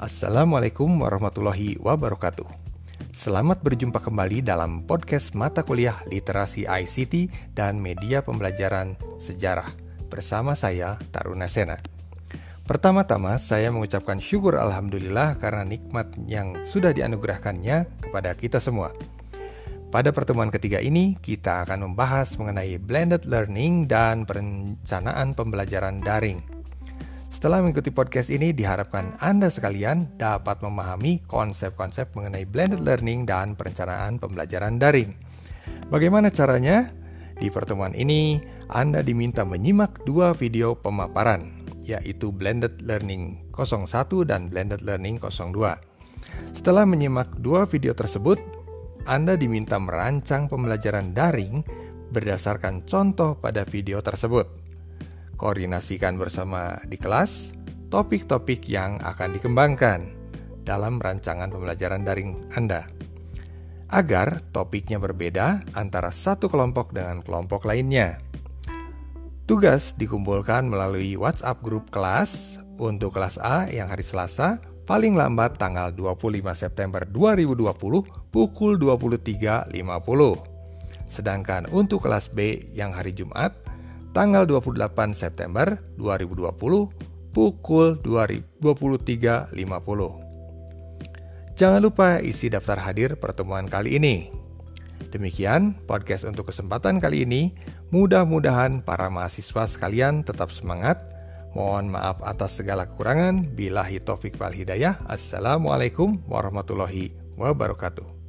Assalamualaikum warahmatullahi wabarakatuh. Selamat berjumpa kembali dalam podcast mata kuliah Literasi ICT dan Media Pembelajaran Sejarah bersama saya Taruna Sena. Pertama-tama saya mengucapkan syukur alhamdulillah karena nikmat yang sudah dianugerahkannya kepada kita semua. Pada pertemuan ketiga ini, kita akan membahas mengenai blended learning dan perencanaan pembelajaran daring. Setelah mengikuti podcast ini, diharapkan Anda sekalian dapat memahami konsep-konsep mengenai blended learning dan perencanaan pembelajaran daring. Bagaimana caranya? Di pertemuan ini, Anda diminta menyimak dua video pemaparan, yaitu Blended Learning 01 dan Blended Learning 02. Setelah menyimak dua video tersebut, anda diminta merancang pembelajaran daring berdasarkan contoh pada video tersebut. Koordinasikan bersama di kelas topik-topik yang akan dikembangkan dalam rancangan pembelajaran daring Anda. Agar topiknya berbeda antara satu kelompok dengan kelompok lainnya. Tugas dikumpulkan melalui WhatsApp grup kelas untuk kelas A yang hari Selasa paling lambat tanggal 25 September 2020 pukul 23.50. Sedangkan untuk kelas B yang hari Jumat tanggal 28 September 2020 pukul 23.50. Jangan lupa isi daftar hadir pertemuan kali ini. Demikian podcast untuk kesempatan kali ini. Mudah-mudahan para mahasiswa sekalian tetap semangat Mohon maaf atas segala kekurangan. Bilahi taufik wal hidayah. Assalamualaikum warahmatullahi wabarakatuh.